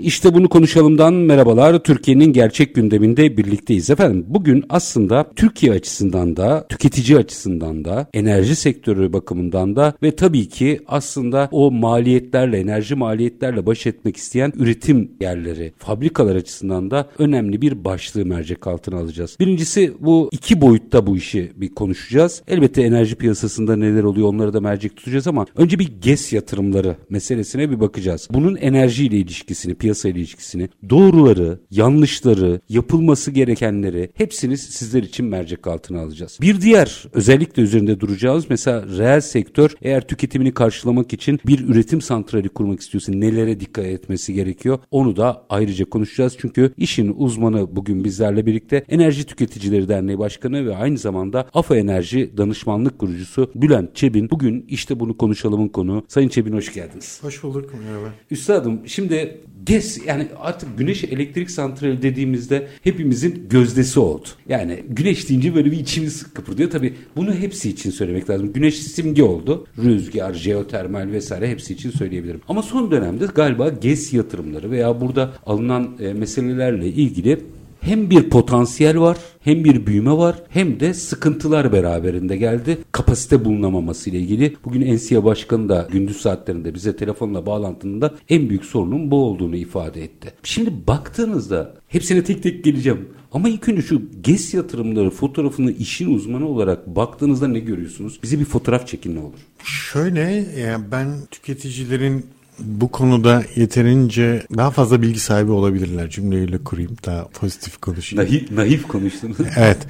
İşte bunu konuşalımdan merhabalar. Türkiye'nin gerçek gündeminde birlikteyiz efendim. Bugün aslında Türkiye açısından da, tüketici açısından da, enerji sektörü bakımından da ve tabii ki aslında o maliyetlerle, enerji maliyetlerle baş etmek isteyen üretim yerleri, fabrikalar açısından da önemli bir başlığı mercek altına alacağız. Birincisi bu iki boyutta bu işi bir konuşacağız. Elbette enerji piyasasında neler oluyor onları da mercek tutacağız ama önce bir GES yatırımları meselesine bir bakacağız. Bunun enerjiyle ilişkisini, piyasa ilişkisini, doğruları, yanlışları, yapılması gerekenleri hepsini sizler için mercek altına alacağız. Bir diğer özellikle üzerinde duracağız mesela reel sektör eğer tüketimini karşılamak için bir üretim santrali kurmak istiyorsa nelere dikkat etmesi gerekiyor onu da ayrıca konuşacağız. Çünkü işin uzmanı bugün bizlerle birlikte Enerji Tüketicileri Derneği Başkanı ve aynı zamanda AFA Enerji Danışmanlık Kurucusu Bülent Çebin. Bugün işte bunu konuşalımın konu. Sayın Çebin hoş geldiniz. Hoş bulduk. Merhaba. Üstadım şimdi GES yani artık güneş elektrik santrali dediğimizde hepimizin gözdesi oldu. Yani güneş deyince böyle bir içimiz kıpırdıyor. Tabii bunu hepsi için söylemek lazım. Güneş simge oldu. Rüzgar, jeotermal vesaire hepsi için söyleyebilirim. Ama son dönemde galiba GES yatırımları veya burada alınan e, meselelerle ilgili hem bir potansiyel var, hem bir büyüme var, hem de sıkıntılar beraberinde geldi. Kapasite bulunamaması ile ilgili. Bugün Ensiya Başkanı da gündüz saatlerinde bize telefonla bağlantında en büyük sorunun bu olduğunu ifade etti. Şimdi baktığınızda hepsine tek tek geleceğim. Ama ilk önce şu GES yatırımları fotoğrafını işin uzmanı olarak baktığınızda ne görüyorsunuz? Bize bir fotoğraf çekin ne olur? Şöyle yani ben tüketicilerin bu konuda yeterince daha fazla bilgi sahibi olabilirler cümleyle kurayım daha pozitif konuşayım. Naif, naif konuştunuz. evet.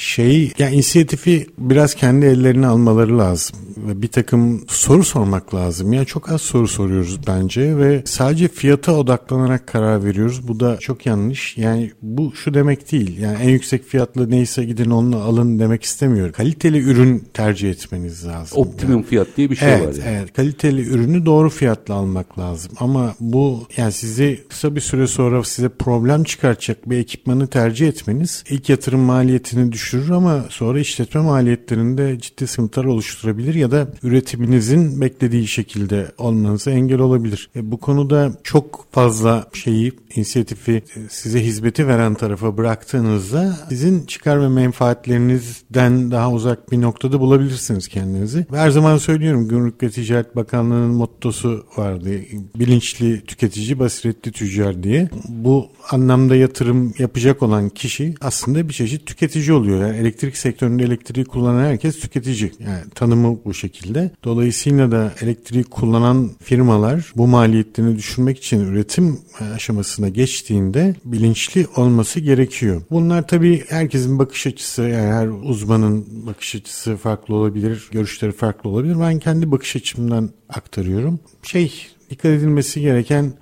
Şey, yani inisiyatifi biraz kendi ellerine almaları lazım. Ve bir takım soru sormak lazım. Yani çok az soru soruyoruz bence ve sadece fiyata odaklanarak karar veriyoruz. Bu da çok yanlış. Yani bu şu demek değil. Yani en yüksek fiyatlı neyse gidin onu alın demek istemiyorum. Kaliteli ürün tercih etmeniz lazım. Optimum yani. fiyat diye bir şey evet, var. Yani. Evet, kaliteli ürünü doğru fiyatla almak lazım. Ama bu yani sizi kısa bir süre sonra size problem çıkartacak bir ekipmanı tercih etmeniz ilk yatırım maliyetini düşürür ama sonra işletme maliyetlerinde ciddi sıkıntılar oluşturabilir ya da üretiminizin beklediği şekilde olmanıza engel olabilir. E, bu konuda çok fazla şeyi, inisiyatifi size hizmeti veren tarafa bıraktığınızda sizin çıkar ve menfaatlerinizden daha uzak bir noktada bulabilirsiniz kendinizi. Ve her zaman söylüyorum Gümrük ve Ticaret Bakanlığı'nın mottosu vardı. Bilinçli tüketici, basiretli tüccar diye. Bu anlamda yatırım yapacak olan kişi aslında bir çeşit tüketici oluyor. Yani elektrik sektöründe elektriği kullanan herkes tüketici. Yani tanımı bu şekilde. Dolayısıyla da elektriği kullanan firmalar bu maliyetlerini düşürmek için üretim aşamasına geçtiğinde bilinçli olması gerekiyor. Bunlar tabii herkesin bakış açısı yani her uzmanın bakış açısı farklı olabilir, görüşleri farklı olabilir. Ben kendi bakış açımdan aktarıyorum. Şey dikkat edilmesi gereken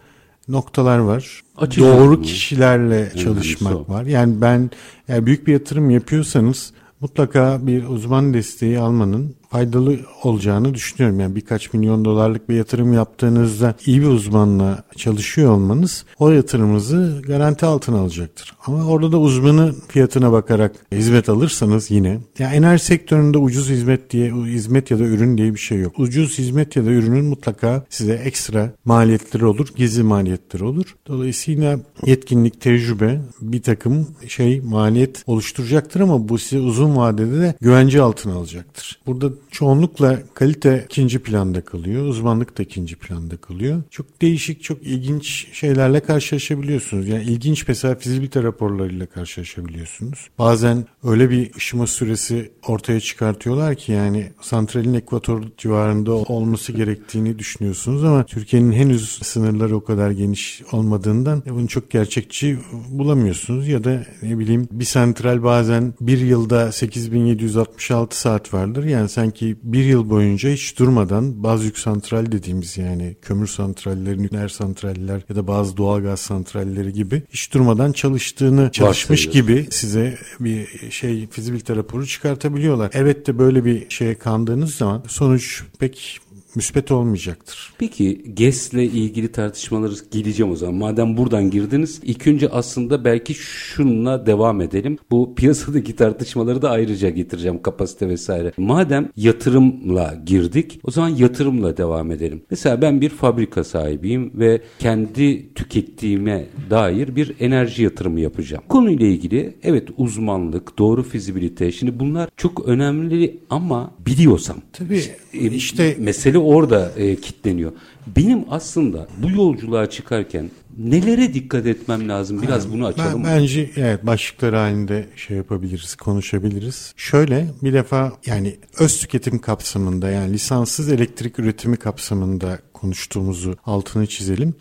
noktalar var. Açık Doğru olsun. kişilerle çalışmak var. Yani ben eğer büyük bir yatırım yapıyorsanız mutlaka bir uzman desteği almanın faydalı olacağını düşünüyorum. Yani birkaç milyon dolarlık bir yatırım yaptığınızda iyi bir uzmanla çalışıyor olmanız o yatırımınızı garanti altına alacaktır. Ama orada da uzmanın fiyatına bakarak hizmet alırsanız yine ya enerji sektöründe ucuz hizmet diye hizmet ya da ürün diye bir şey yok. Ucuz hizmet ya da ürünün mutlaka size ekstra maliyetleri olur, gizli maliyetleri olur. Dolayısıyla yetkinlik, tecrübe bir takım şey maliyet oluşturacaktır ama bu size uzun vadede de güvence altına alacaktır. Burada çoğunlukla kalite ikinci planda kalıyor. Uzmanlık da ikinci planda kalıyor. Çok değişik, çok ilginç şeylerle karşılaşabiliyorsunuz. Yani ilginç mesela fizibilite raporlarıyla karşılaşabiliyorsunuz. Bazen öyle bir ışıma süresi ortaya çıkartıyorlar ki yani santralin ekvator civarında olması gerektiğini düşünüyorsunuz ama Türkiye'nin henüz sınırları o kadar geniş olmadığından bunu çok gerçekçi bulamıyorsunuz ya da ne bileyim bir santral bazen bir yılda 8766 saat vardır. Yani sen sanki bir yıl boyunca hiç durmadan bazı yük santral dediğimiz yani kömür santralleri, nükleer santraller ya da bazı doğalgaz santralleri gibi hiç durmadan çalıştığını çalışmış gibi size bir şey fizibilite raporu çıkartabiliyorlar. Evet de böyle bir şeye kandığınız zaman sonuç pek müspet olmayacaktır. Peki GES'le ilgili tartışmaları geleceğim o zaman. Madem buradan girdiniz ilk önce aslında belki şununla devam edelim. Bu piyasadaki tartışmaları da ayrıca getireceğim kapasite vesaire. Madem yatırımla girdik o zaman yatırımla devam edelim. Mesela ben bir fabrika sahibiyim ve kendi tükettiğime dair bir enerji yatırımı yapacağım. Konuyla ilgili evet uzmanlık, doğru fizibilite şimdi bunlar çok önemli ama biliyorsam. Tabii işte mesele orada e, kitleniyor. Benim aslında bu yolculuğa çıkarken nelere dikkat etmem lazım? Biraz bunu açalım. Ben, bence evet başlıklar halinde şey yapabiliriz, konuşabiliriz. Şöyle bir defa yani öz tüketim kapsamında yani lisanssız elektrik üretimi kapsamında konuştuğumuzu altını çizelim.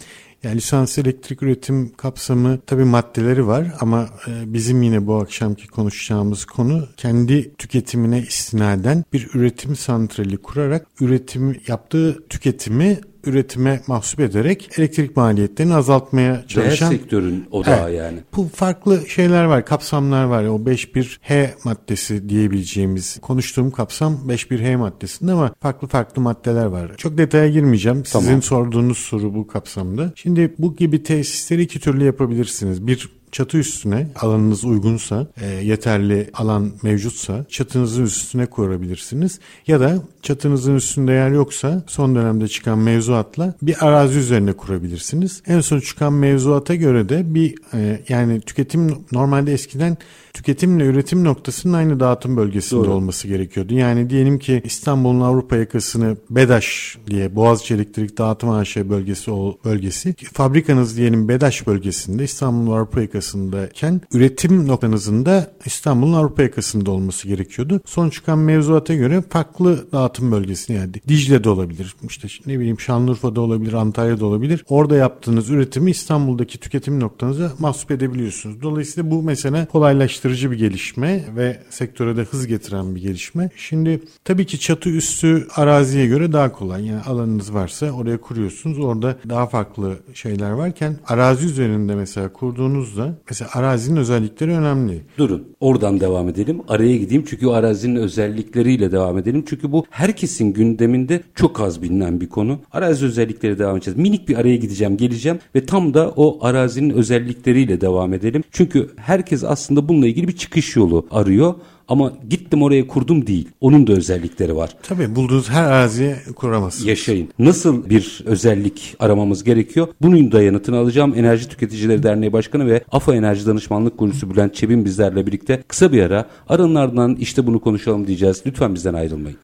Yani lisans elektrik üretim kapsamı tabii maddeleri var ama e, bizim yine bu akşamki konuşacağımız konu kendi tüketimine istinaden bir üretim santrali kurarak üretim yaptığı tüketimi üretime mahsup ederek elektrik maliyetlerini azaltmaya çalışan. Değer sektörün odağı evet, yani. Bu farklı şeyler var, kapsamlar var. O 5.1H maddesi diyebileceğimiz konuştuğum kapsam 5.1H maddesinde ama farklı farklı maddeler var. Çok detaya girmeyeceğim. Sizin tamam. sorduğunuz soru bu kapsamda. Şimdi bu gibi tesisleri iki türlü yapabilirsiniz. Bir çatı üstüne alanınız uygunsa, e, yeterli alan mevcutsa çatınızın üstüne kurabilirsiniz. Ya da çatınızın üstünde yer yoksa son dönemde çıkan mevzuatla bir arazi üzerine kurabilirsiniz. En son çıkan mevzuata göre de bir e, yani tüketim normalde eskiden tüketimle üretim noktasının aynı dağıtım bölgesinde Doğru. olması gerekiyordu. Yani diyelim ki İstanbul'un Avrupa yakasını BEDAŞ diye Boğaziçi Elektrik Dağıtım AŞ bölgesi o bölgesi. Fabrikanız diyelim BEDAŞ bölgesinde İstanbul'un Avrupa yakasındayken üretim noktanızın da İstanbul'un Avrupa yakasında olması gerekiyordu. Son çıkan mevzuata göre farklı dağıtım bölgesi yani Dicle'de olabilir. işte ne bileyim Şanlıurfa'da olabilir, Antalya'da olabilir. Orada yaptığınız üretimi İstanbul'daki tüketim noktanıza mahsup edebiliyorsunuz. Dolayısıyla bu mesela kolaylaştırıyor şaşırtıcı bir gelişme ve sektöre de hız getiren bir gelişme. Şimdi tabii ki çatı üstü araziye göre daha kolay. Yani alanınız varsa oraya kuruyorsunuz. Orada daha farklı şeyler varken arazi üzerinde mesela kurduğunuzda mesela arazinin özellikleri önemli. Durun oradan devam edelim. Araya gideyim çünkü o arazinin özellikleriyle devam edelim. Çünkü bu herkesin gündeminde çok az bilinen bir konu. Arazi özellikleri devam edeceğiz. Minik bir araya gideceğim geleceğim ve tam da o arazinin özellikleriyle devam edelim. Çünkü herkes aslında bununla ilgili ilgili bir çıkış yolu arıyor. Ama gittim oraya kurdum değil. Onun da özellikleri var. Tabii bulduğunuz her araziye kuramazsınız. Yaşayın. Nasıl bir özellik aramamız gerekiyor? Bunun da yanıtını alacağım. Enerji Tüketicileri Derneği Başkanı ve AFA Enerji Danışmanlık Kurucusu Bülent Çebin bizlerle birlikte kısa bir ara. Aranın ardından işte bunu konuşalım diyeceğiz. Lütfen bizden ayrılmayın.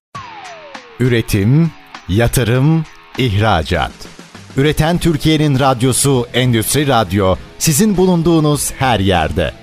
Üretim, yatırım, ihracat. Üreten Türkiye'nin radyosu Endüstri Radyo sizin bulunduğunuz her yerde.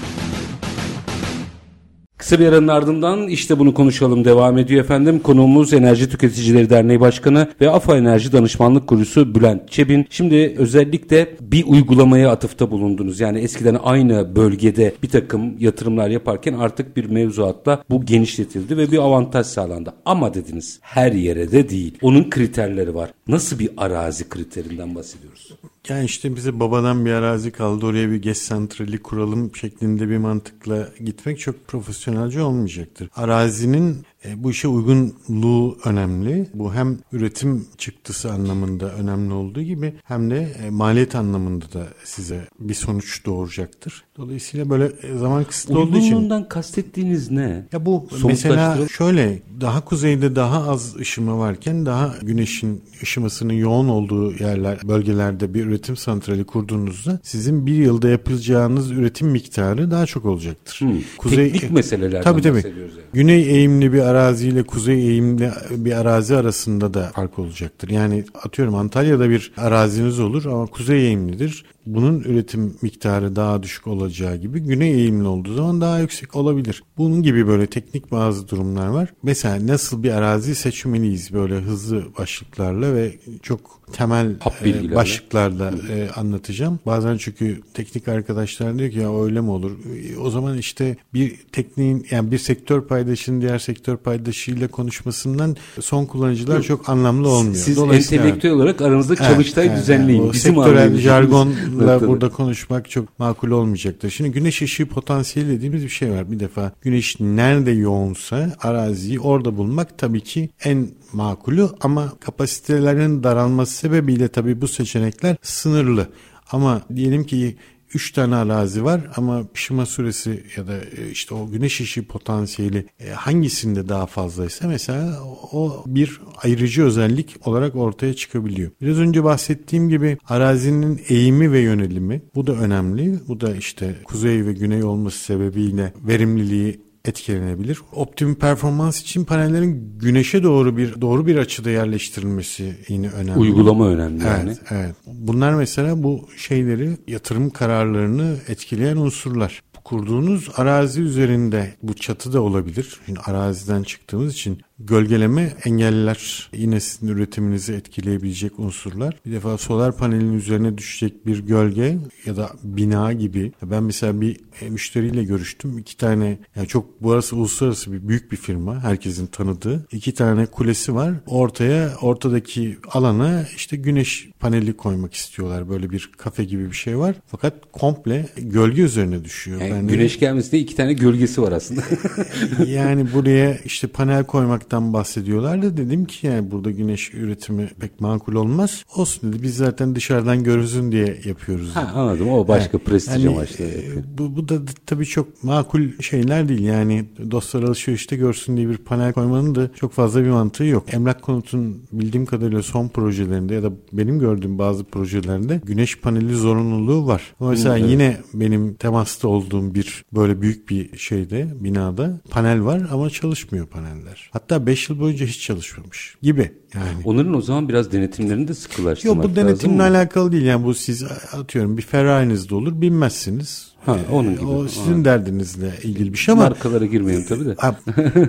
Kısa bir aranın ardından işte bunu konuşalım devam ediyor efendim. Konuğumuz Enerji Tüketicileri Derneği Başkanı ve AFA Enerji Danışmanlık Kurucusu Bülent Çebin. Şimdi özellikle bir uygulamaya atıfta bulundunuz. Yani eskiden aynı bölgede bir takım yatırımlar yaparken artık bir mevzuatla bu genişletildi ve bir avantaj sağlandı. Ama dediniz her yere de değil. Onun kriterleri var. Nasıl bir arazi kriterinden bahsediyoruz? Yani işte bize babadan bir arazi kaldı oraya bir GES santrali kuralım şeklinde bir mantıkla gitmek çok profesyonelce olmayacaktır. Arazinin e, bu işe uygunluğu önemli. Bu hem üretim çıktısı anlamında önemli olduğu gibi hem de e, maliyet anlamında da size bir sonuç doğuracaktır. Dolayısıyla böyle e, zaman kısıtlı olduğu için. Uygunluğundan kastettiğiniz ne? Ya bu mesela şöyle daha kuzeyde daha az ışıma varken daha güneşin ışımasının yoğun olduğu yerler, bölgelerde bir üretim santrali kurduğunuzda sizin bir yılda yapacağınız üretim miktarı daha çok olacaktır. Hmm. Kuzey, Teknik meselelerden tabii, tabii. bahsediyoruz yani. Güney eğimli bir arazi ile kuzey eğimli bir arazi arasında da fark olacaktır. Yani atıyorum Antalya'da bir araziniz olur ama kuzey eğimlidir. Bunun üretim miktarı daha düşük olacağı gibi güney eğimli olduğu zaman daha yüksek olabilir. Bunun gibi böyle teknik bazı durumlar var. Mesela nasıl bir arazi seçmeliyiz böyle hızlı başlıklarla ve çok temel e, başlıklarla e, anlatacağım. Bazen çünkü teknik arkadaşlar diyor ki ya öyle mi olur? E, o zaman işte bir tekniğin yani bir sektör paydaşının diğer sektör paydaşıyla konuşmasından son kullanıcılar Yok. çok anlamlı olmuyor. Siz entelektüel olarak aranızda çalıştay evet, düzenleyin. Yani Bizim sektörel jargonla burada konuşmak çok makul olmayacaktır. Şimdi güneş ışığı potansiyeli dediğimiz bir şey var. Bir defa güneş nerede yoğunsa araziyi orada bulmak tabii ki en makulü ama kapasitelerin daralması sebebiyle tabii bu seçenekler sınırlı. Ama diyelim ki 3 tane arazi var ama pişirme süresi ya da e, işte o güneş ışığı potansiyeli e, hangisinde daha fazlaysa mesela o bir ayrıcı özellik olarak ortaya çıkabiliyor. Biraz önce bahsettiğim gibi arazinin eğimi ve yönelimi bu da önemli. Bu da işte kuzey ve güney olması sebebiyle verimliliği etkilenebilir. Optimum performans için panellerin güneşe doğru bir doğru bir açıda yerleştirilmesi yine önemli. Uygulama önemli evet, yani. Evet. Bunlar mesela bu şeyleri yatırım kararlarını etkileyen unsurlar kurduğunuz arazi üzerinde bu çatı da olabilir. Şimdi araziden çıktığımız için Gölgeleme engeller yine sizin üretiminizi etkileyebilecek unsurlar. Bir defa solar panelin üzerine düşecek bir gölge ya da bina gibi. Ben mesela bir e, müşteriyle görüştüm. İki tane yani çok burası uluslararası bir büyük bir firma. Herkesin tanıdığı. iki tane kulesi var. Ortaya ortadaki alana işte güneş paneli koymak istiyorlar. Böyle bir kafe gibi bir şey var. Fakat komple gölge üzerine düşüyor. Yani ben güneş de, gelmesinde iki tane gölgesi var aslında. yani buraya işte panel koymak olaraktan bahsediyorlar da dedim ki yani burada güneş üretimi pek makul olmaz. Olsun dedi biz zaten dışarıdan görürsün diye yapıyoruz. Ha, anladım o başka yani, prestij yani, amaçlı. E, bu, bu da tabii çok makul şeyler değil yani dostlar alışverişte görsün diye bir panel koymanın da çok fazla bir mantığı yok. Emlak konutun bildiğim kadarıyla son projelerinde ya da benim gördüğüm bazı projelerinde güneş paneli zorunluluğu var. Mesela evet. yine benim temasta olduğum bir böyle büyük bir şeyde binada panel var ama çalışmıyor paneller. Hatta 5 yıl boyunca hiç çalışmamış gibi. Yani. Onların o zaman biraz denetimlerini de sıkılaştırmak lazım. Yok bu denetimle alakalı değil. Yani bu siz atıyorum bir Ferrari'niz de olur binmezsiniz. Ha, onun gibi. O sizin ha. derdinizle ilgili bir şey ama markalara girmeyelim tabii de.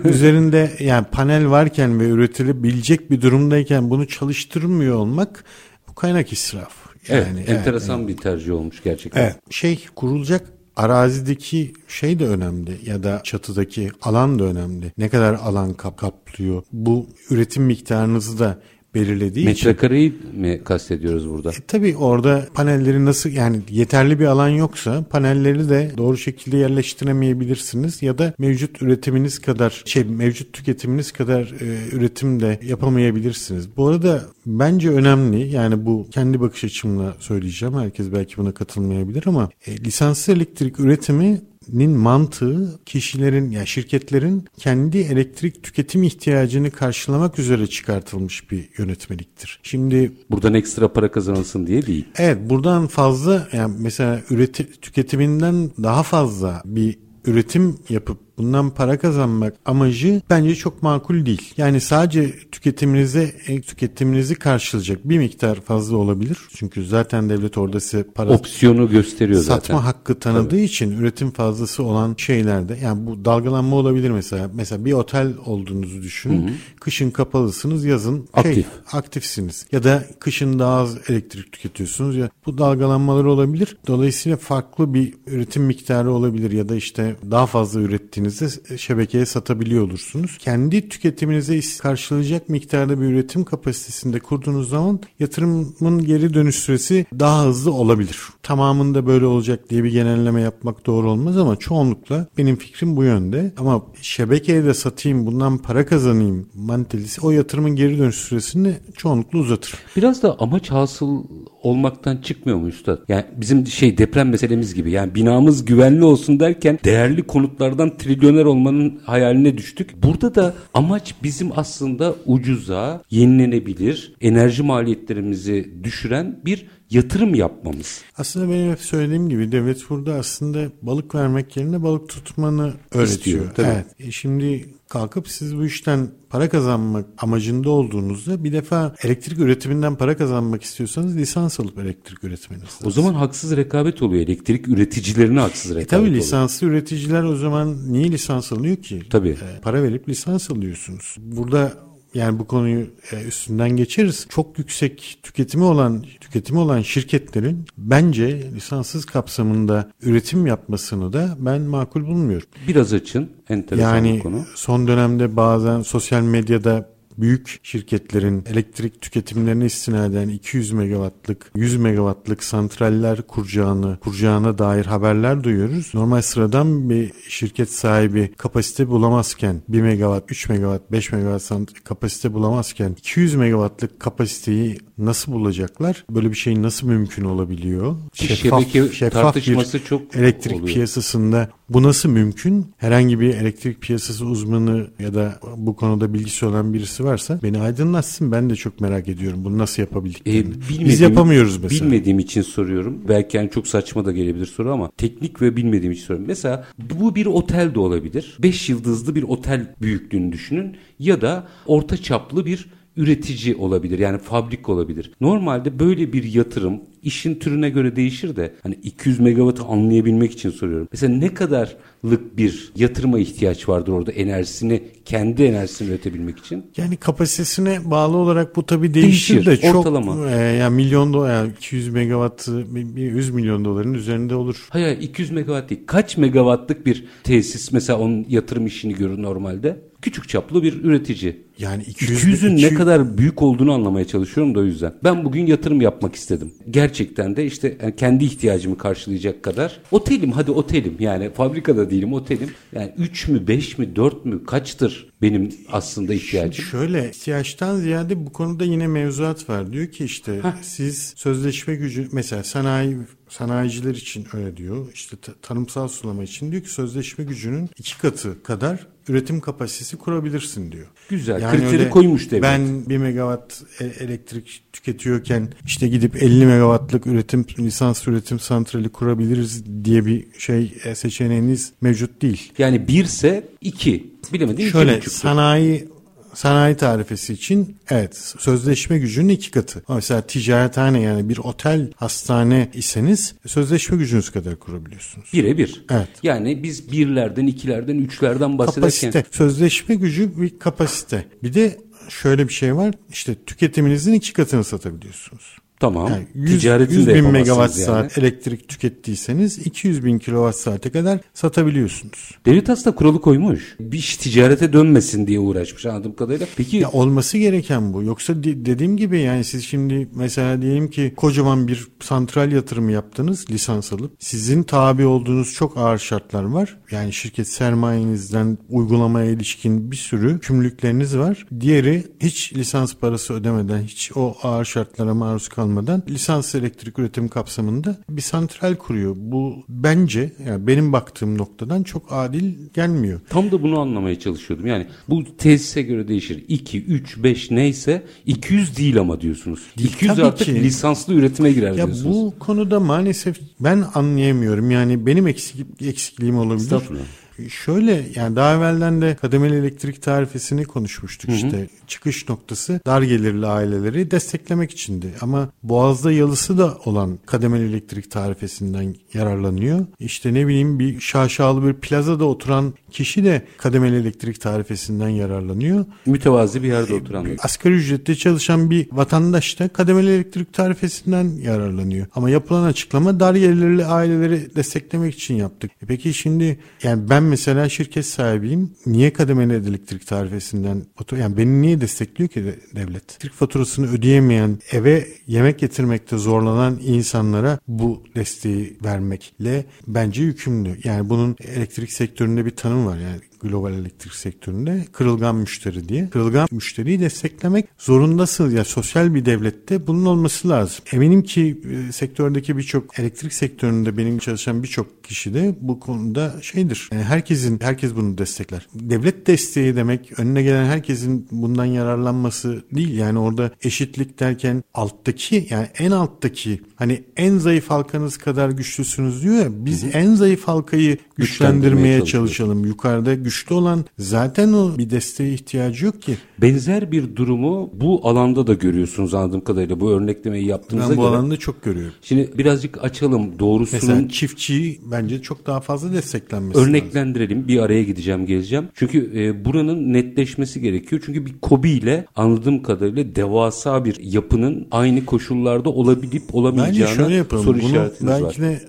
üzerinde yani panel varken ve üretilebilecek bir durumdayken bunu çalıştırmıyor olmak bu kaynak israfı. Yani, evet, enteresan yani, bir tercih olmuş gerçekten. Evet, şey kurulacak arazideki şey de önemli ya da çatıdaki alan da önemli. Ne kadar alan kap kaplıyor. Bu üretim miktarınızı da belirlediği Metrekareyi için. mi kastediyoruz burada? E, tabii orada panelleri nasıl yani yeterli bir alan yoksa panelleri de doğru şekilde yerleştiremeyebilirsiniz ya da mevcut üretiminiz kadar şey mevcut tüketiminiz kadar e, üretim de yapamayabilirsiniz. Bu arada bence önemli yani bu kendi bakış açımla söyleyeceğim. Herkes belki buna katılmayabilir ama e, lisanslı elektrik üretimi nin mantığı kişilerin ya yani şirketlerin kendi elektrik tüketim ihtiyacını karşılamak üzere çıkartılmış bir yönetmeliktir. Şimdi buradan ekstra para kazanılsın diye değil. Evet, buradan fazla yani mesela üreti, tüketiminden daha fazla bir üretim yapıp bundan para kazanmak amacı bence çok makul değil. Yani sadece tüketiminize e, tüketiminizi karşılayacak bir miktar fazla olabilir. Çünkü zaten devlet orada size para opsiyonu gösteriyor satma zaten. Satma hakkı tanıdığı Tabii. için üretim fazlası olan şeylerde yani bu dalgalanma olabilir mesela. Mesela bir otel olduğunuzu düşünün. Hı hı. Kışın kapalısınız, yazın şey, Aktif. aktifsiniz. Ya da kışın daha az elektrik tüketiyorsunuz ya bu dalgalanmalar olabilir. Dolayısıyla farklı bir üretim miktarı olabilir ya da işte daha fazla ürettiğiniz ürettiğinizde şebekeye satabiliyor olursunuz. Kendi tüketiminize karşılayacak miktarda bir üretim kapasitesinde kurduğunuz zaman yatırımın geri dönüş süresi daha hızlı olabilir. Tamamında böyle olacak diye bir genelleme yapmak doğru olmaz ama çoğunlukla benim fikrim bu yönde. Ama şebekeye de satayım bundan para kazanayım mantalitesi o yatırımın geri dönüş süresini çoğunlukla uzatır. Biraz da amaç hasıl olmaktan çıkmıyor mu üstad? Yani bizim şey deprem meselemiz gibi yani binamız güvenli olsun derken değerli konutlardan trilyoner olmanın hayaline düştük. Burada da amaç bizim aslında ucuza, yenilenebilir, enerji maliyetlerimizi düşüren bir yatırım yapmamız. Aslında benim hep söylediğim gibi devlet burada aslında balık vermek yerine balık tutmanı öğretiyor. İstiyor, tabii. Evet. E şimdi kalkıp siz bu işten para kazanmak amacında olduğunuzda bir defa elektrik üretiminden para kazanmak istiyorsanız lisans alıp elektrik üretmeniz lazım. O zaman haksız rekabet oluyor. Elektrik üreticilerine haksız E rekabet tabii oluyor. lisanslı üreticiler o zaman niye lisans alıyor ki? Tabii. E, para verip lisans alıyorsunuz. Burada yani bu konuyu e, üstünden geçeriz. Çok yüksek tüketimi olan tüketimi olan şirketlerin bence lisanssız kapsamında üretim yapmasını da ben makul bulmuyorum. Biraz açın. Enteresan Yani konu. son dönemde bazen sosyal medyada büyük şirketlerin elektrik tüketimlerine istinaden 200 megawattlık, 100 megawattlık santraller kuracağını, kuracağına dair haberler duyuyoruz. Normal sıradan bir şirket sahibi kapasite bulamazken 1 megawatt, 3 megawatt, 5 megawatt kapasite bulamazken 200 megawattlık kapasiteyi nasıl bulacaklar? Böyle bir şey nasıl mümkün olabiliyor? Şebeke tartışması bir çok elektrik oluyor. piyasasında bu nasıl mümkün? Herhangi bir elektrik piyasası uzmanı ya da bu konuda bilgisi olan birisi varsa beni aydınlatsın. Ben de çok merak ediyorum bunu nasıl E, yapabildiklerini. bilmediğim- Biz yapamıyoruz mesela. Bilmediğim için soruyorum. Belki yani çok saçma da gelebilir soru ama teknik ve bilmediğim için soruyorum. Mesela bu bir otel de olabilir. 5 yıldızlı bir otel büyüklüğünü düşünün ya da orta çaplı bir üretici olabilir. Yani fabrik olabilir. Normalde böyle bir yatırım işin türüne göre değişir de hani 200 megawattı anlayabilmek için soruyorum. Mesela ne kadarlık bir yatırıma ihtiyaç vardır orada enerjisini kendi enerjisini üretebilmek için? Yani kapasitesine bağlı olarak bu tabii değişir, Değişir, de çok ortalama. e, yani milyon dolar yani 200 megawattı bir bir 100 milyon doların üzerinde olur. Hayır hayır, 200 megawatt değil. Kaç megawattlık bir tesis mesela onun yatırım işini görür normalde? Küçük çaplı bir üretici. Yani 200 200'ün ne 200 kadar büyük olduğunu anlamaya çalışıyorum da o yüzden. Ben bugün yatırım yapmak istedim. Gerçekten de işte yani kendi ihtiyacımı karşılayacak kadar. Otelim hadi otelim yani fabrikada değilim otelim. Yani 3 mü 5 mi 4 mü kaçtır benim aslında ihtiyacım? Şöyle ihtiyaçtan ziyade bu konuda yine mevzuat var. Diyor ki işte siz sözleşme gücü mesela sanayi sanayiciler için öyle diyor. İşte ta- tarımsal sulama için diyor ki sözleşme gücünün iki katı kadar üretim kapasitesi kurabilirsin diyor. Güzel, kriteri koymuş devlet. Ben 1 megawatt e- elektrik tüketiyorken işte gidip 50 megawattlık üretim lisans üretim santrali kurabiliriz diye bir şey e, seçeneğiniz mevcut değil. Yani 1 ise 2. Bilemedin Şöyle 2,5'tür. sanayi sanayi tarifesi için evet sözleşme gücünün iki katı. Mesela ticarethane yani bir otel hastane iseniz sözleşme gücünüz kadar kurabiliyorsunuz. Birebir. Evet. Yani biz birlerden, ikilerden, üçlerden bahsederken Kapasite. Sözleşme gücü bir kapasite. Bir de şöyle bir şey var. İşte tüketiminizin iki katını satabiliyorsunuz. Tamam. Yani 100, Ticaretini 100 de bin megawatt yani. saat elektrik tükettiyseniz 200 bin kilowatt saate kadar satabiliyorsunuz. Devlet aslında kuralı koymuş. Bir iş ticarete dönmesin diye uğraşmış anladığım kadarıyla. Peki Ya olması gereken bu. Yoksa de- dediğim gibi yani siz şimdi mesela diyelim ki kocaman bir santral yatırımı yaptınız lisans alıp. Sizin tabi olduğunuz çok ağır şartlar var. Yani şirket sermayenizden uygulamaya ilişkin bir sürü kümlükleriniz var. Diğeri hiç lisans parası ödemeden, hiç o ağır şartlara maruz kalmadan lisans elektrik üretim kapsamında bir santral kuruyor. Bu bence yani benim baktığım noktadan çok adil gelmiyor. tam da bunu anlamaya çalışıyordum. Yani bu tesise göre değişir. 2, 3, 5 neyse 200 değil ama diyorsunuz. Değil, 200 tabii artık ki. lisanslı üretime girer Ya diyorsunuz. bu konuda maalesef ben anlayamıyorum. Yani benim eksik, eksikliğim olabilir. Estağfurullah. Şöyle yani daha evvelden de kademeli elektrik tarifesini konuşmuştuk işte. Çıkış noktası dar gelirli aileleri desteklemek içindi. Ama Boğaz'da yalısı da olan kademeli elektrik tarifesinden yararlanıyor. İşte ne bileyim bir şaşalı bir plazada oturan kişi de kademeli elektrik tarifesinden yararlanıyor. Mütevazi bir yerde oturanlar. Asgari ücretle çalışan bir vatandaş da kademeli elektrik tarifesinden yararlanıyor. Ama yapılan açıklama dar gelirli aileleri desteklemek için yaptık. E peki şimdi yani ben mesela şirket sahibiyim. Niye kademeli elektrik tarifesinden fatura yani beni niye destekliyor ki de- devlet? Elektrik faturasını ödeyemeyen, eve yemek getirmekte zorlanan insanlara bu desteği vermekle bence yükümlü. Yani bunun elektrik sektöründe bir tanım var. Yani global elektrik sektöründe kırılgan müşteri diye. Kırılgan müşteriyi desteklemek zorundasınız. Ya sosyal bir devlette bunun olması lazım. Eminim ki e, sektördeki birçok elektrik sektöründe benim çalışan birçok kişi de bu konuda şeydir. Yani herkesin herkes bunu destekler. Devlet desteği demek önüne gelen herkesin bundan yararlanması değil. Yani orada eşitlik derken alttaki yani en alttaki hani en zayıf halkanız kadar güçlüsünüz diyor ya biz en zayıf halkayı güçlendirmeye çalışalım. Yukarıda güçlü olan zaten o bir desteğe ihtiyacı yok ki. Benzer bir durumu bu alanda da görüyorsunuz anladığım kadarıyla bu örneklemeyi yaptığınıza. Ben bu göre. alanda çok görüyorum. Şimdi birazcık açalım doğrusunun. Mesela çiftçiyi bence çok daha fazla desteklenmesi Örneklendirelim lazım. bir araya gideceğim geleceğim. Çünkü e, buranın netleşmesi gerekiyor. Çünkü bir kobi ile anladığım kadarıyla devasa bir yapının aynı koşullarda olabilip olamayacağına Bence şöyle yapalım. soru Bunu işaretiniz belki var. de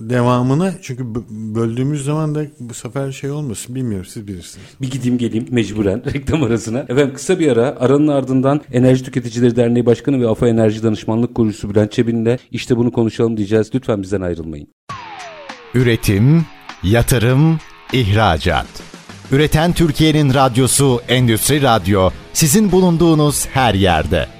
devamına çünkü böldüğümüz zaman da bu sefer şey olmasın bilmiyorum siz bilirsiniz. Bir gideyim geleyim mecburen reklam arasına. Efendim kısa bir ara aranın ardından Enerji Tüketicileri Derneği Başkanı ve AFA Enerji Danışmanlık Kurucusu Bülent Çebin'le işte bunu konuşalım diyeceğiz. Lütfen bizden ayrılmayın. Üretim, yatırım, ihracat. Üreten Türkiye'nin radyosu Endüstri Radyo sizin bulunduğunuz her yerde.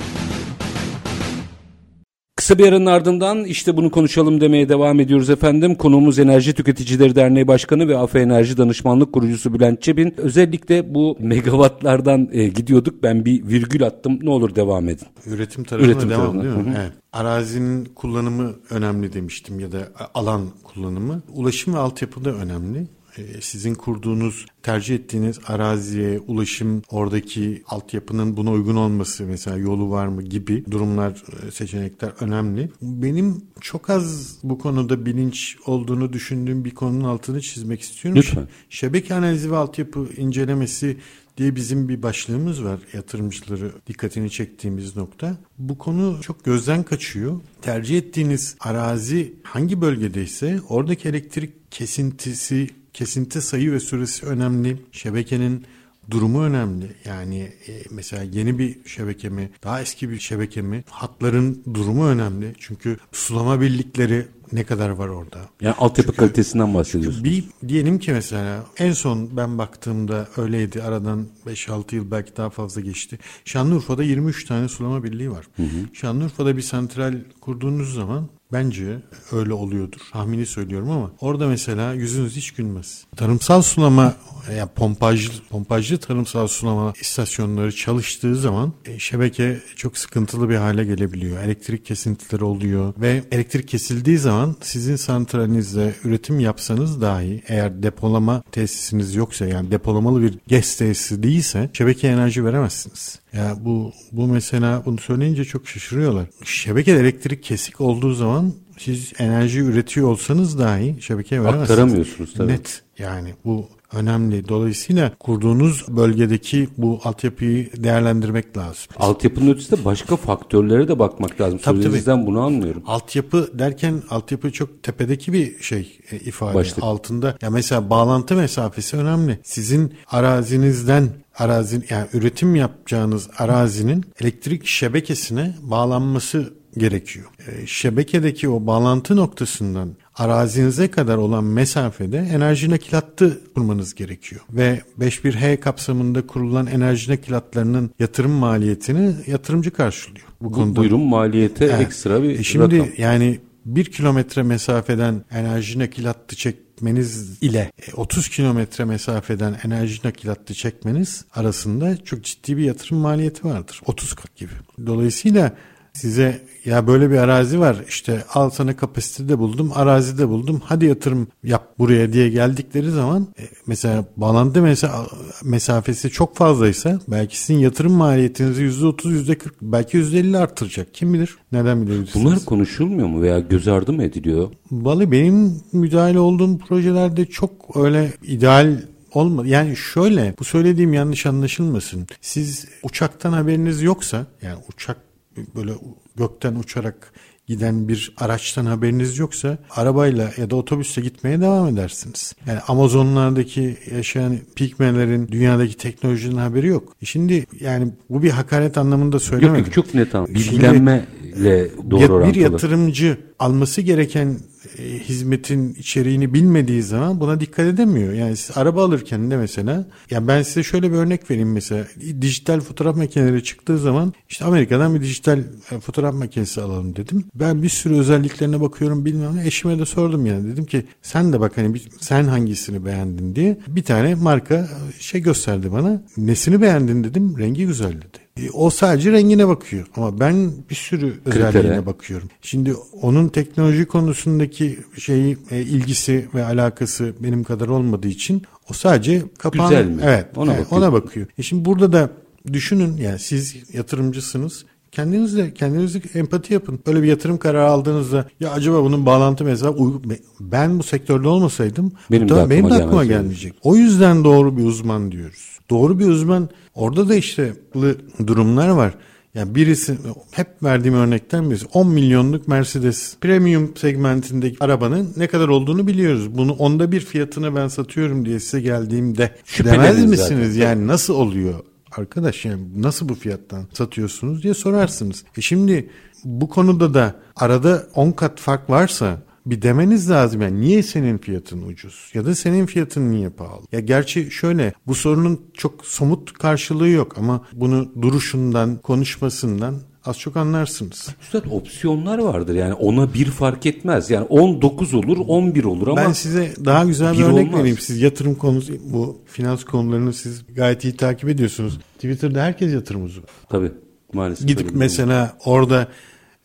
Kısa bir aranın ardından işte bunu konuşalım demeye devam ediyoruz efendim. Konuğumuz Enerji Tüketicileri Derneği Başkanı ve AFE Enerji Danışmanlık Kurucusu Bülent Çebin. Özellikle bu megawattlardan e, gidiyorduk. Ben bir virgül attım. Ne olur devam edin. Üretim tarafına Üretim devam tarafına. değil mi? Evet. Arazinin kullanımı önemli demiştim ya da alan kullanımı. Ulaşım ve altyapı da önemli. Ee, sizin kurduğunuz, tercih ettiğiniz araziye, ulaşım, oradaki altyapının buna uygun olması mesela yolu var mı gibi durumlar, e, seçenekler önemli. Benim çok az bu konuda bilinç olduğunu düşündüğüm bir konunun altını çizmek istiyorum. Lütfen. Şebeke analizi ve altyapı incelemesi diye bizim bir başlığımız var yatırımcıları dikkatini çektiğimiz nokta. Bu konu çok gözden kaçıyor. Tercih ettiğiniz arazi hangi bölgedeyse oradaki elektrik kesintisi kesinti sayı ve süresi önemli. Şebekenin durumu önemli. Yani e, mesela yeni bir şebeke mi, daha eski bir şebeke mi? Hatların durumu önemli. Çünkü sulama birlikleri ne kadar var orada? Yani altyapı çünkü, kalitesinden bahsediyorsunuz. Bir diyelim ki mesela en son ben baktığımda öyleydi. Aradan 5-6 yıl belki daha fazla geçti. Şanlıurfa'da 23 tane sulama birliği var. Hı hı. Şanlıurfa'da bir santral kurduğunuz zaman Bence öyle oluyordur. Tahmini söylüyorum ama orada mesela yüzünüz hiç gülmez. Tarımsal sulama yani pompajlı, pompajlı tarımsal sulama istasyonları çalıştığı zaman e, şebeke çok sıkıntılı bir hale gelebiliyor. Elektrik kesintileri oluyor ve elektrik kesildiği zaman sizin santralinizde üretim yapsanız dahi eğer depolama tesisiniz yoksa yani depolamalı bir GES tesisi değilse şebeke enerji veremezsiniz. Ya bu bu mesela bunu söyleyince çok şaşırıyorlar. Şebeke elektrik kesik olduğu zaman siz enerji üretiyor olsanız dahi şebekeye veremezsiniz. Aktaramıyorsunuz tabii. Net yani bu önemli. Dolayısıyla kurduğunuz bölgedeki bu altyapıyı değerlendirmek lazım. Altyapının ötesinde başka faktörlere de bakmak lazım. Tabii, Sözünüzden tabii. bunu anlıyorum. Altyapı derken altyapı çok tepedeki bir şey e, ifade. Başlık. Altında ya mesela bağlantı mesafesi önemli. Sizin arazinizden arazin yani üretim yapacağınız arazinin elektrik şebekesine bağlanması gerekiyor. E, şebekedeki o bağlantı noktasından arazinize kadar olan mesafede enerji nakilatı kurmanız gerekiyor. Ve 51H kapsamında kurulan enerji nakilatlarının yatırım maliyetini yatırımcı karşılıyor. Bu, Bu konuda buyurun maliyete evet. ekstra bir e şimdi rakam. yani bir kilometre mesafeden enerji nakilatı çekmeniz ile 30 e, kilometre mesafeden enerji nakilatı çekmeniz arasında çok ciddi bir yatırım maliyeti vardır. 30 kat gibi. Dolayısıyla size ya böyle bir arazi var işte al sana kapasitede buldum arazide buldum hadi yatırım yap buraya diye geldikleri zaman e, mesela bağlantı mesa mesafesi çok fazlaysa belki sizin yatırım maliyetinizi %30 %40 belki %50 artıracak kim bilir neden bilebilirsiniz. Bunlar konuşulmuyor mu veya göz ardı mı ediliyor? Vallahi benim müdahale olduğum projelerde çok öyle ideal olmadı. Yani şöyle bu söylediğim yanlış anlaşılmasın. Siz uçaktan haberiniz yoksa yani uçak böyle gökten uçarak giden bir araçtan haberiniz yoksa arabayla ya da otobüsle gitmeye devam edersiniz. Yani Amazonlardaki yaşayan pigmelerin dünyadaki teknolojinin haberi yok. E şimdi yani bu bir hakaret anlamında söylemedim. Yok yok çok net anladım. Bilgilenme ile doğru ya, orantılı. Bir yatırımcı alması gereken e, hizmetin içeriğini bilmediği zaman buna dikkat edemiyor. Yani siz araba alırken de mesela ya ben size şöyle bir örnek vereyim mesela dijital fotoğraf makineleri çıktığı zaman işte Amerika'dan bir dijital e, fotoğraf makinesi alalım dedim. Ben bir sürü özelliklerine bakıyorum bilmem ne eşime de sordum yani dedim ki sen de bak hani sen hangisini beğendin diye bir tane marka e, şey gösterdi bana. Nesini beğendin dedim rengi güzel dedi. E, O sadece rengine bakıyor ama ben bir sürü özelliğine bakıyorum. Şimdi onun teknoloji konusundaki şeyi e, ilgisi ve alakası benim kadar olmadığı için o sadece kapağını Güzel mi? evet Ona ona, bakıyor. ona bakıyor. E şimdi burada da düşünün yani siz yatırımcısınız. Kendiniz de kendinize empati yapın. Böyle bir yatırım kararı aldığınızda ya acaba bunun bağlantı mesela ben bu sektörde olmasaydım Benim de muhtemelen benim de aklıma aklıma gelmeyecek. O yüzden doğru bir uzman diyoruz. Doğru bir uzman orada da işte durumlar var. Yani birisi hep verdiğim örnekten birisi 10 milyonluk Mercedes premium segmentindeki arabanın ne kadar olduğunu biliyoruz. Bunu onda bir fiyatına ben satıyorum diye size geldiğimde demez zaten. misiniz? Yani nasıl oluyor? Arkadaş yani nasıl bu fiyattan satıyorsunuz diye sorarsınız. E şimdi bu konuda da arada 10 kat fark varsa bir demeniz lazım yani niye senin fiyatın ucuz ya da senin fiyatın niye pahalı? Ya gerçi şöyle bu sorunun çok somut karşılığı yok ama bunu duruşundan, konuşmasından az çok anlarsınız. Üstad opsiyonlar vardır yani ona bir fark etmez. Yani 19 olur 11 olur ama ben size daha güzel bir bir örnek olmaz. vereyim. Siz yatırım konusu bu finans konularını siz gayet iyi takip ediyorsunuz. Twitter'da herkes yatırım uzmanı. tabii maalesef. Gidip mesela orada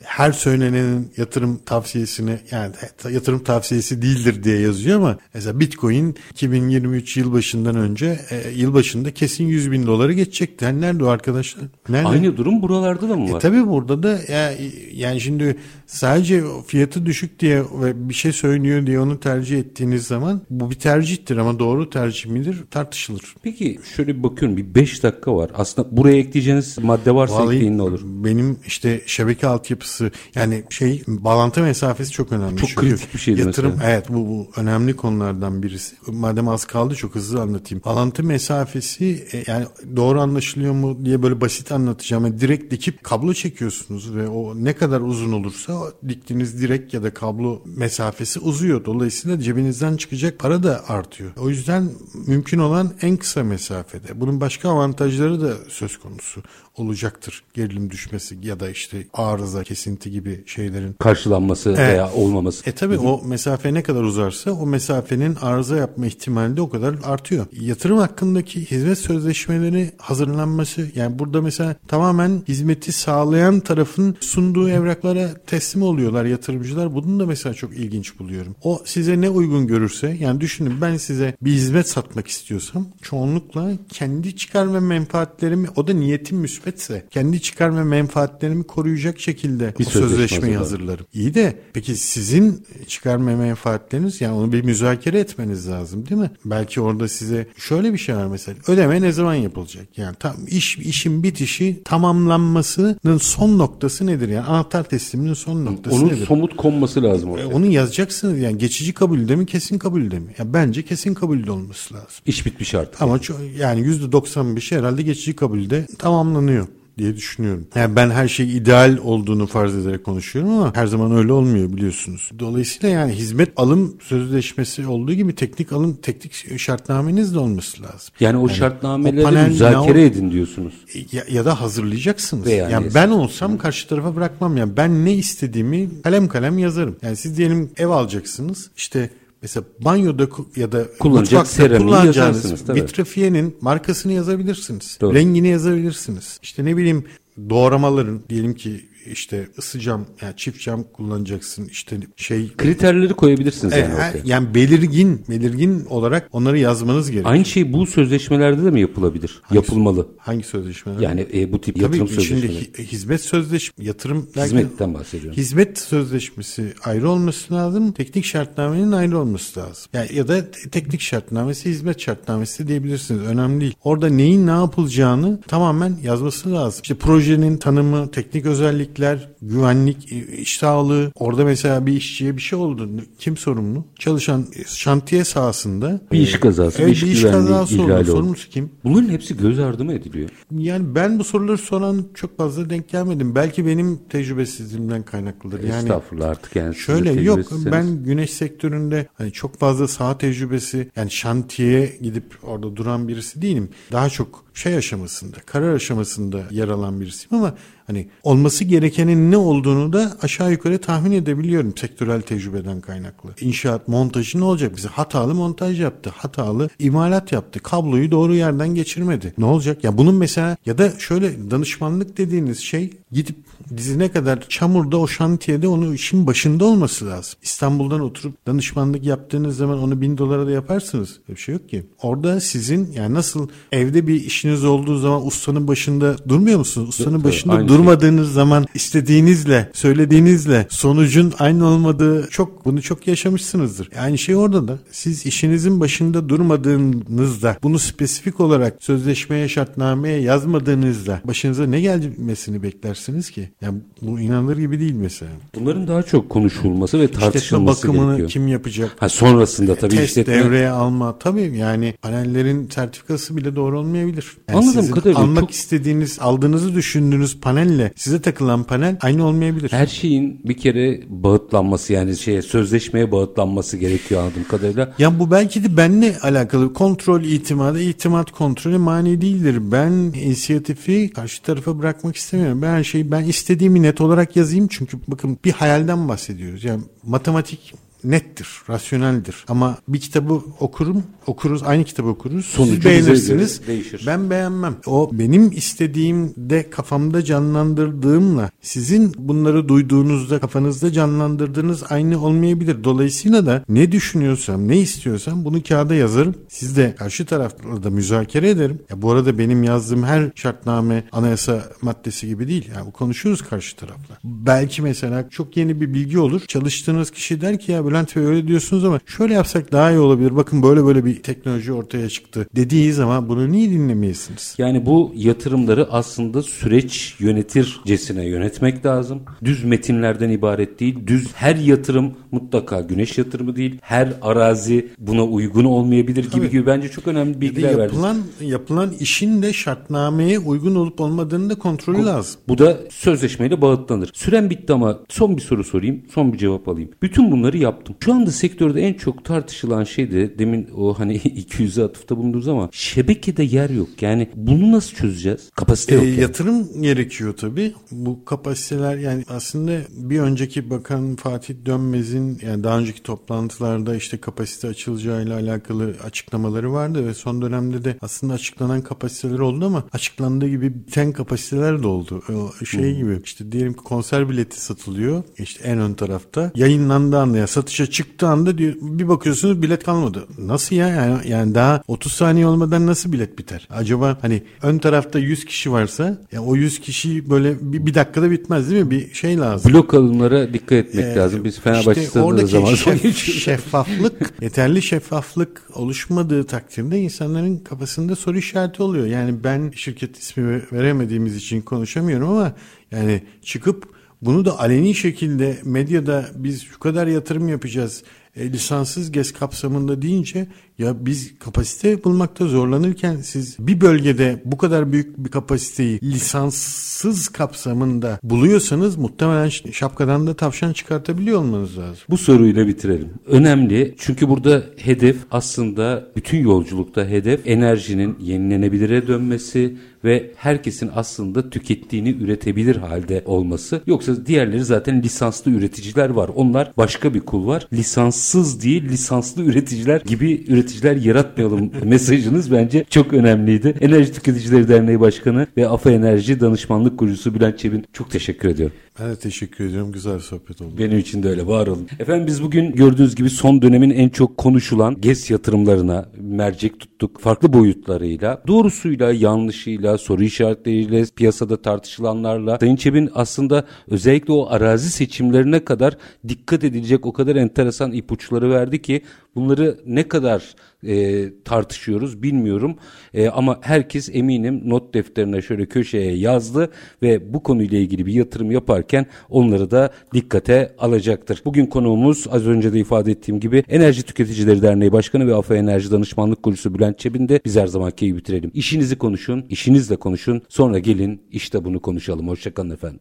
her söylenenin yatırım tavsiyesini yani yatırım tavsiyesi değildir diye yazıyor ama mesela Bitcoin 2023 yılbaşından önce e, yılbaşında kesin 100 bin doları geçecekti. Yani nerede o arkadaşlar? Nerede? Aynı durum buralarda da mı var? E tabii burada da ya, yani şimdi sadece fiyatı düşük diye ve bir şey söylüyor diye onu tercih ettiğiniz zaman bu bir tercihtir ama doğru tercih midir tartışılır. Peki şöyle bir bakıyorum bir 5 dakika var. Aslında buraya ekleyeceğiniz madde varsa Vallahi ekleyin ne olur. Benim işte şebeke altyapısı yani şey bağlantı mesafesi çok önemli. Çok Çünkü kritik bir şeydi Yatırım mesela. evet bu, bu önemli konulardan birisi. Madem az kaldı çok hızlı anlatayım. Bağlantı mesafesi e, yani doğru anlaşılıyor mu diye böyle basit anlatacağım. Yani direkt dikip kablo çekiyorsunuz ve o ne kadar uzun olursa o diktiğiniz direk ya da kablo mesafesi uzuyor. Dolayısıyla cebinizden çıkacak para da artıyor. O yüzden mümkün olan en kısa mesafede. Bunun başka avantajları da söz konusu olacaktır. Gerilim düşmesi ya da işte arıza, kesinti gibi şeylerin Karşılanması Evet. veya olmaması. e tabi o mesafe ne kadar uzarsa o mesafenin arıza yapma ihtimali de o kadar artıyor. Yatırım hakkındaki hizmet sözleşmeleri hazırlanması yani burada mesela tamamen hizmeti sağlayan tarafın sunduğu evraklara teslim oluyorlar yatırımcılar. Bunu da mesela çok ilginç buluyorum. O size ne uygun görürse yani düşünün ben size bir hizmet satmak istiyorsam çoğunlukla kendi çıkar ve menfaatlerimi o da niyetim müsbetse kendi çıkar ve menfaatlerimi koruyacak şekilde Bir o sözleşme sözleşmeyi hazırlar. hazırlarım. İyi de peki sizin çıkarma menfaatleriniz yani onu bir müzakere etmeniz lazım değil mi? Belki orada size şöyle bir şey var mesela. Ödeme ne zaman yapılacak? Yani tam iş işin bitişi tamamlanmasının son noktası nedir? Yani anahtar tesliminin son noktası Onun nedir? somut konması lazım E, oraya. Onu yazacaksınız yani geçici kabulde mi kesin kabulde mi? Ya bence kesin kabulde olması lazım. İş bitmiş artık. Ama yani %95 herhalde geçici kabulde tamamlanıyor diye düşünüyorum. Yani ben her şey ideal olduğunu farz ederek konuşuyorum ama her zaman öyle olmuyor biliyorsunuz. Dolayısıyla yani hizmet alım sözleşmesi olduğu gibi teknik alım teknik şartnameniz de olması lazım. Yani o o şartnameleri panel müzakere ne- edin diyorsunuz. Ya, ya da hazırlayacaksınız. Veya yani ben olsam karşı tarafa bırakmam. Yani ben ne istediğimi kalem kalem yazarım. Yani siz diyelim ev alacaksınız. İşte mesela banyoda ya da Kullanacak mutfakta seramiği kullanacağınız yazarsınız, tabii. vitrifiyenin markasını yazabilirsiniz. Doğru. Rengini yazabilirsiniz. İşte ne bileyim doğramaların diyelim ki işte ısı cam yani çift cam kullanacaksın. İşte şey Kriterleri koyabilirsiniz e, yani ortaya. yani belirgin belirgin olarak onları yazmanız gerekiyor. Aynı şey bu sözleşmelerde de mi yapılabilir? Yapılmalı. Hangi sözleşmeler? Yani e, bu tip Tabii yatırım şimdi sözleşmeleri. hi- hizmet sözleşme yatırım Hizmetten bahsediyorum. Hizmet sözleşmesi ayrı olması lazım. Teknik şartnamenin ayrı olması lazım. Yani ya da te- teknik şartnamesi, hizmet şartnamesi diyebilirsiniz. Önemli değil. Orada neyin ne yapılacağını tamamen yazması lazım. İşte projenin tanımı, teknik özellikleri, güvenlikler, güvenlik iş sağlığı. Orada mesela bir işçiye bir şey oldu. Kim sorumlu? Çalışan şantiye sahasında. Bir iş kazası, evet, bir iş, bir iş kazası oldu. Sorumlusu kim? Bunların hepsi göz ardı mı ediliyor? Yani ben bu soruları soran çok fazla denk gelmedim. Belki benim tecrübesizliğimden kaynaklıdır. Yani Estağfurullah artık yani. Şöyle yok ben güneş sektöründe hani çok fazla saha tecrübesi yani şantiyeye gidip orada duran birisi değilim. Daha çok şey aşamasında, karar aşamasında yer alan birisiyim ama hani olması gerekenin ne olduğunu da aşağı yukarı tahmin edebiliyorum sektörel tecrübeden kaynaklı. İnşaat montajı ne olacak? Bize hatalı montaj yaptı, hatalı imalat yaptı, kabloyu doğru yerden geçirmedi. Ne olacak? Ya bunun mesela ya da şöyle danışmanlık dediğiniz şey gidip dizine kadar çamurda o şantiyede onu işin başında olması lazım. İstanbul'dan oturup danışmanlık yaptığınız zaman onu bin dolara da yaparsınız. Öyle bir şey yok ki. Orada sizin yani nasıl evde bir işiniz olduğu zaman ustanın başında durmuyor musunuz? Ustanın Tabii, başında aynı şey. durmadığınız zaman istediğinizle, söylediğinizle sonucun aynı olmadığı çok bunu çok yaşamışsınızdır. Aynı şey orada da. Siz işinizin başında durmadığınızda bunu spesifik olarak sözleşmeye, şartnameye yazmadığınızda başınıza ne gelmesini beklersiniz ki? Yani bu inanılır gibi değil mesela. Bunların daha çok konuşulması ve İşletme tartışılması bakımını gerekiyor. kim yapacak? Ha sonrasında tabii Test işletme devreye alma. Tabii yani panellerin sertifikası bile doğru olmayabilir. Yani Anladığım kadarıyla almak çok- istediğiniz, aldığınızı düşündüğünüz panelle size takılan panel aynı olmayabilir. her şeyin bir kere bağıtlanması yani şeye sözleşmeye bağıtlanması gerekiyor anladığım kadarıyla. Ya bu belki de benle alakalı kontrol itimadı, itimat kontrolü mani değildir. Ben inisiyatifi karşı tarafa bırakmak istemiyorum. Ben şeyi ben istediğimi net olarak yazayım çünkü bakın bir hayalden bahsediyoruz. Yani matematik nettir, rasyoneldir. Ama bir kitabı okurum, okuruz, aynı kitabı okuruz. Sonucu Siz beğenirsiniz. değişir. Ben beğenmem. O benim istediğimde kafamda canlandırdığımla sizin bunları duyduğunuzda kafanızda canlandırdığınız aynı olmayabilir. Dolayısıyla da ne düşünüyorsam, ne istiyorsam bunu kağıda yazarım. Siz de karşı tarafla da müzakere ederim. Ya bu arada benim yazdığım her şartname anayasa maddesi gibi değil. Yani konuşuyoruz karşı tarafla. Belki mesela çok yeni bir bilgi olur. Çalıştığınız kişi der ki ya Bülent Bey öyle diyorsunuz ama şöyle yapsak daha iyi olabilir. Bakın böyle böyle bir teknoloji ortaya çıktı dediği zaman bunu niye dinlemeyesiniz? Yani bu yatırımları aslında süreç yönetircesine yönetmek lazım. Düz metinlerden ibaret değil. Düz her yatırım mutlaka güneş yatırımı değil. Her arazi buna uygun olmayabilir gibi Tabii. gibi bence çok önemli Bir de bilgiler verdiniz. yapılan yapılan işin de şartnameye uygun olup olmadığını da kontrolü lazım. Bu da sözleşmeyle bağıtlanır. Süren bitti ama son bir soru sorayım. Son bir cevap alayım. Bütün bunları yaptım. Şu anda sektörde en çok tartışılan şey de demin o hani 200'e atıfta bulundunuz ama şebekede yer yok. Yani bunu nasıl çözeceğiz? Kapasite yok. E, yani. yatırım gerekiyor tabii. Bu kapasiteler yani aslında bir önceki bakan Fatih Dönmez'in yani daha önceki toplantılarda işte kapasite açılacağıyla alakalı açıklamaları vardı ve son dönemde de aslında açıklanan kapasiteler oldu ama açıklandığı gibi biten kapasiteler de oldu. O şey gibi işte diyelim ki konser bileti satılıyor işte en ön tarafta yayınlandığı anda ya satışa çıktığı anda diyor, bir bakıyorsunuz bilet kalmadı. Nasıl ya yani, yani daha 30 saniye olmadan nasıl bilet biter? Acaba hani ön tarafta 100 kişi varsa ya o 100 kişi böyle bir, bir dakikada bitmez değil mi? Bir şey lazım. Blok alımlara dikkat etmek Ee, lazım. Biz Fenerbahçe işte oradaki zaman şef- şeffaflık, yeterli şeffaflık oluşmadığı takdirde insanların kafasında soru işareti oluyor. Yani ben şirket ismi veremediğimiz için konuşamıyorum ama yani çıkıp bunu da aleni şekilde medyada biz şu kadar yatırım yapacağız e, lisanssız gez kapsamında deyince ya biz kapasite bulmakta zorlanırken siz bir bölgede bu kadar büyük bir kapasiteyi lisanssız kapsamında buluyorsanız muhtemelen şapkadan da tavşan çıkartabiliyor olmanız lazım. Bu soruyla bitirelim. Önemli çünkü burada hedef aslında bütün yolculukta hedef enerjinin yenilenebilire dönmesi ve herkesin aslında tükettiğini üretebilir halde olması. Yoksa diğerleri zaten lisanslı üreticiler var. Onlar başka bir kul var. Lisanssız değil lisanslı üreticiler gibi üreticiler yaratmayalım mesajınız bence çok önemliydi. Enerji Tüketicileri Derneği Başkanı ve AFA Enerji Danışmanlık Kurucusu Bülent Çevin çok teşekkür ediyorum. Ben de teşekkür ediyorum. Güzel sohbet oldu. Benim için de öyle var olun. Efendim biz bugün gördüğünüz gibi son dönemin en çok konuşulan GES yatırımlarına mercek tuttuk. Farklı boyutlarıyla, doğrusuyla, yanlışıyla, soru işaretleriyle, piyasada tartışılanlarla. Sayın Çebin aslında özellikle o arazi seçimlerine kadar dikkat edilecek o kadar enteresan ipuçları verdi ki Bunları ne kadar e, tartışıyoruz bilmiyorum e, ama herkes eminim not defterine şöyle köşeye yazdı ve bu konuyla ilgili bir yatırım yaparken onları da dikkate alacaktır. Bugün konuğumuz az önce de ifade ettiğim gibi Enerji Tüketicileri Derneği Başkanı ve AFA Enerji Danışmanlık Kurucusu Bülent Çebin'de biz her zaman keyif bitirelim. İşinizi konuşun, işinizle konuşun sonra gelin işte bunu konuşalım. Hoşçakalın efendim.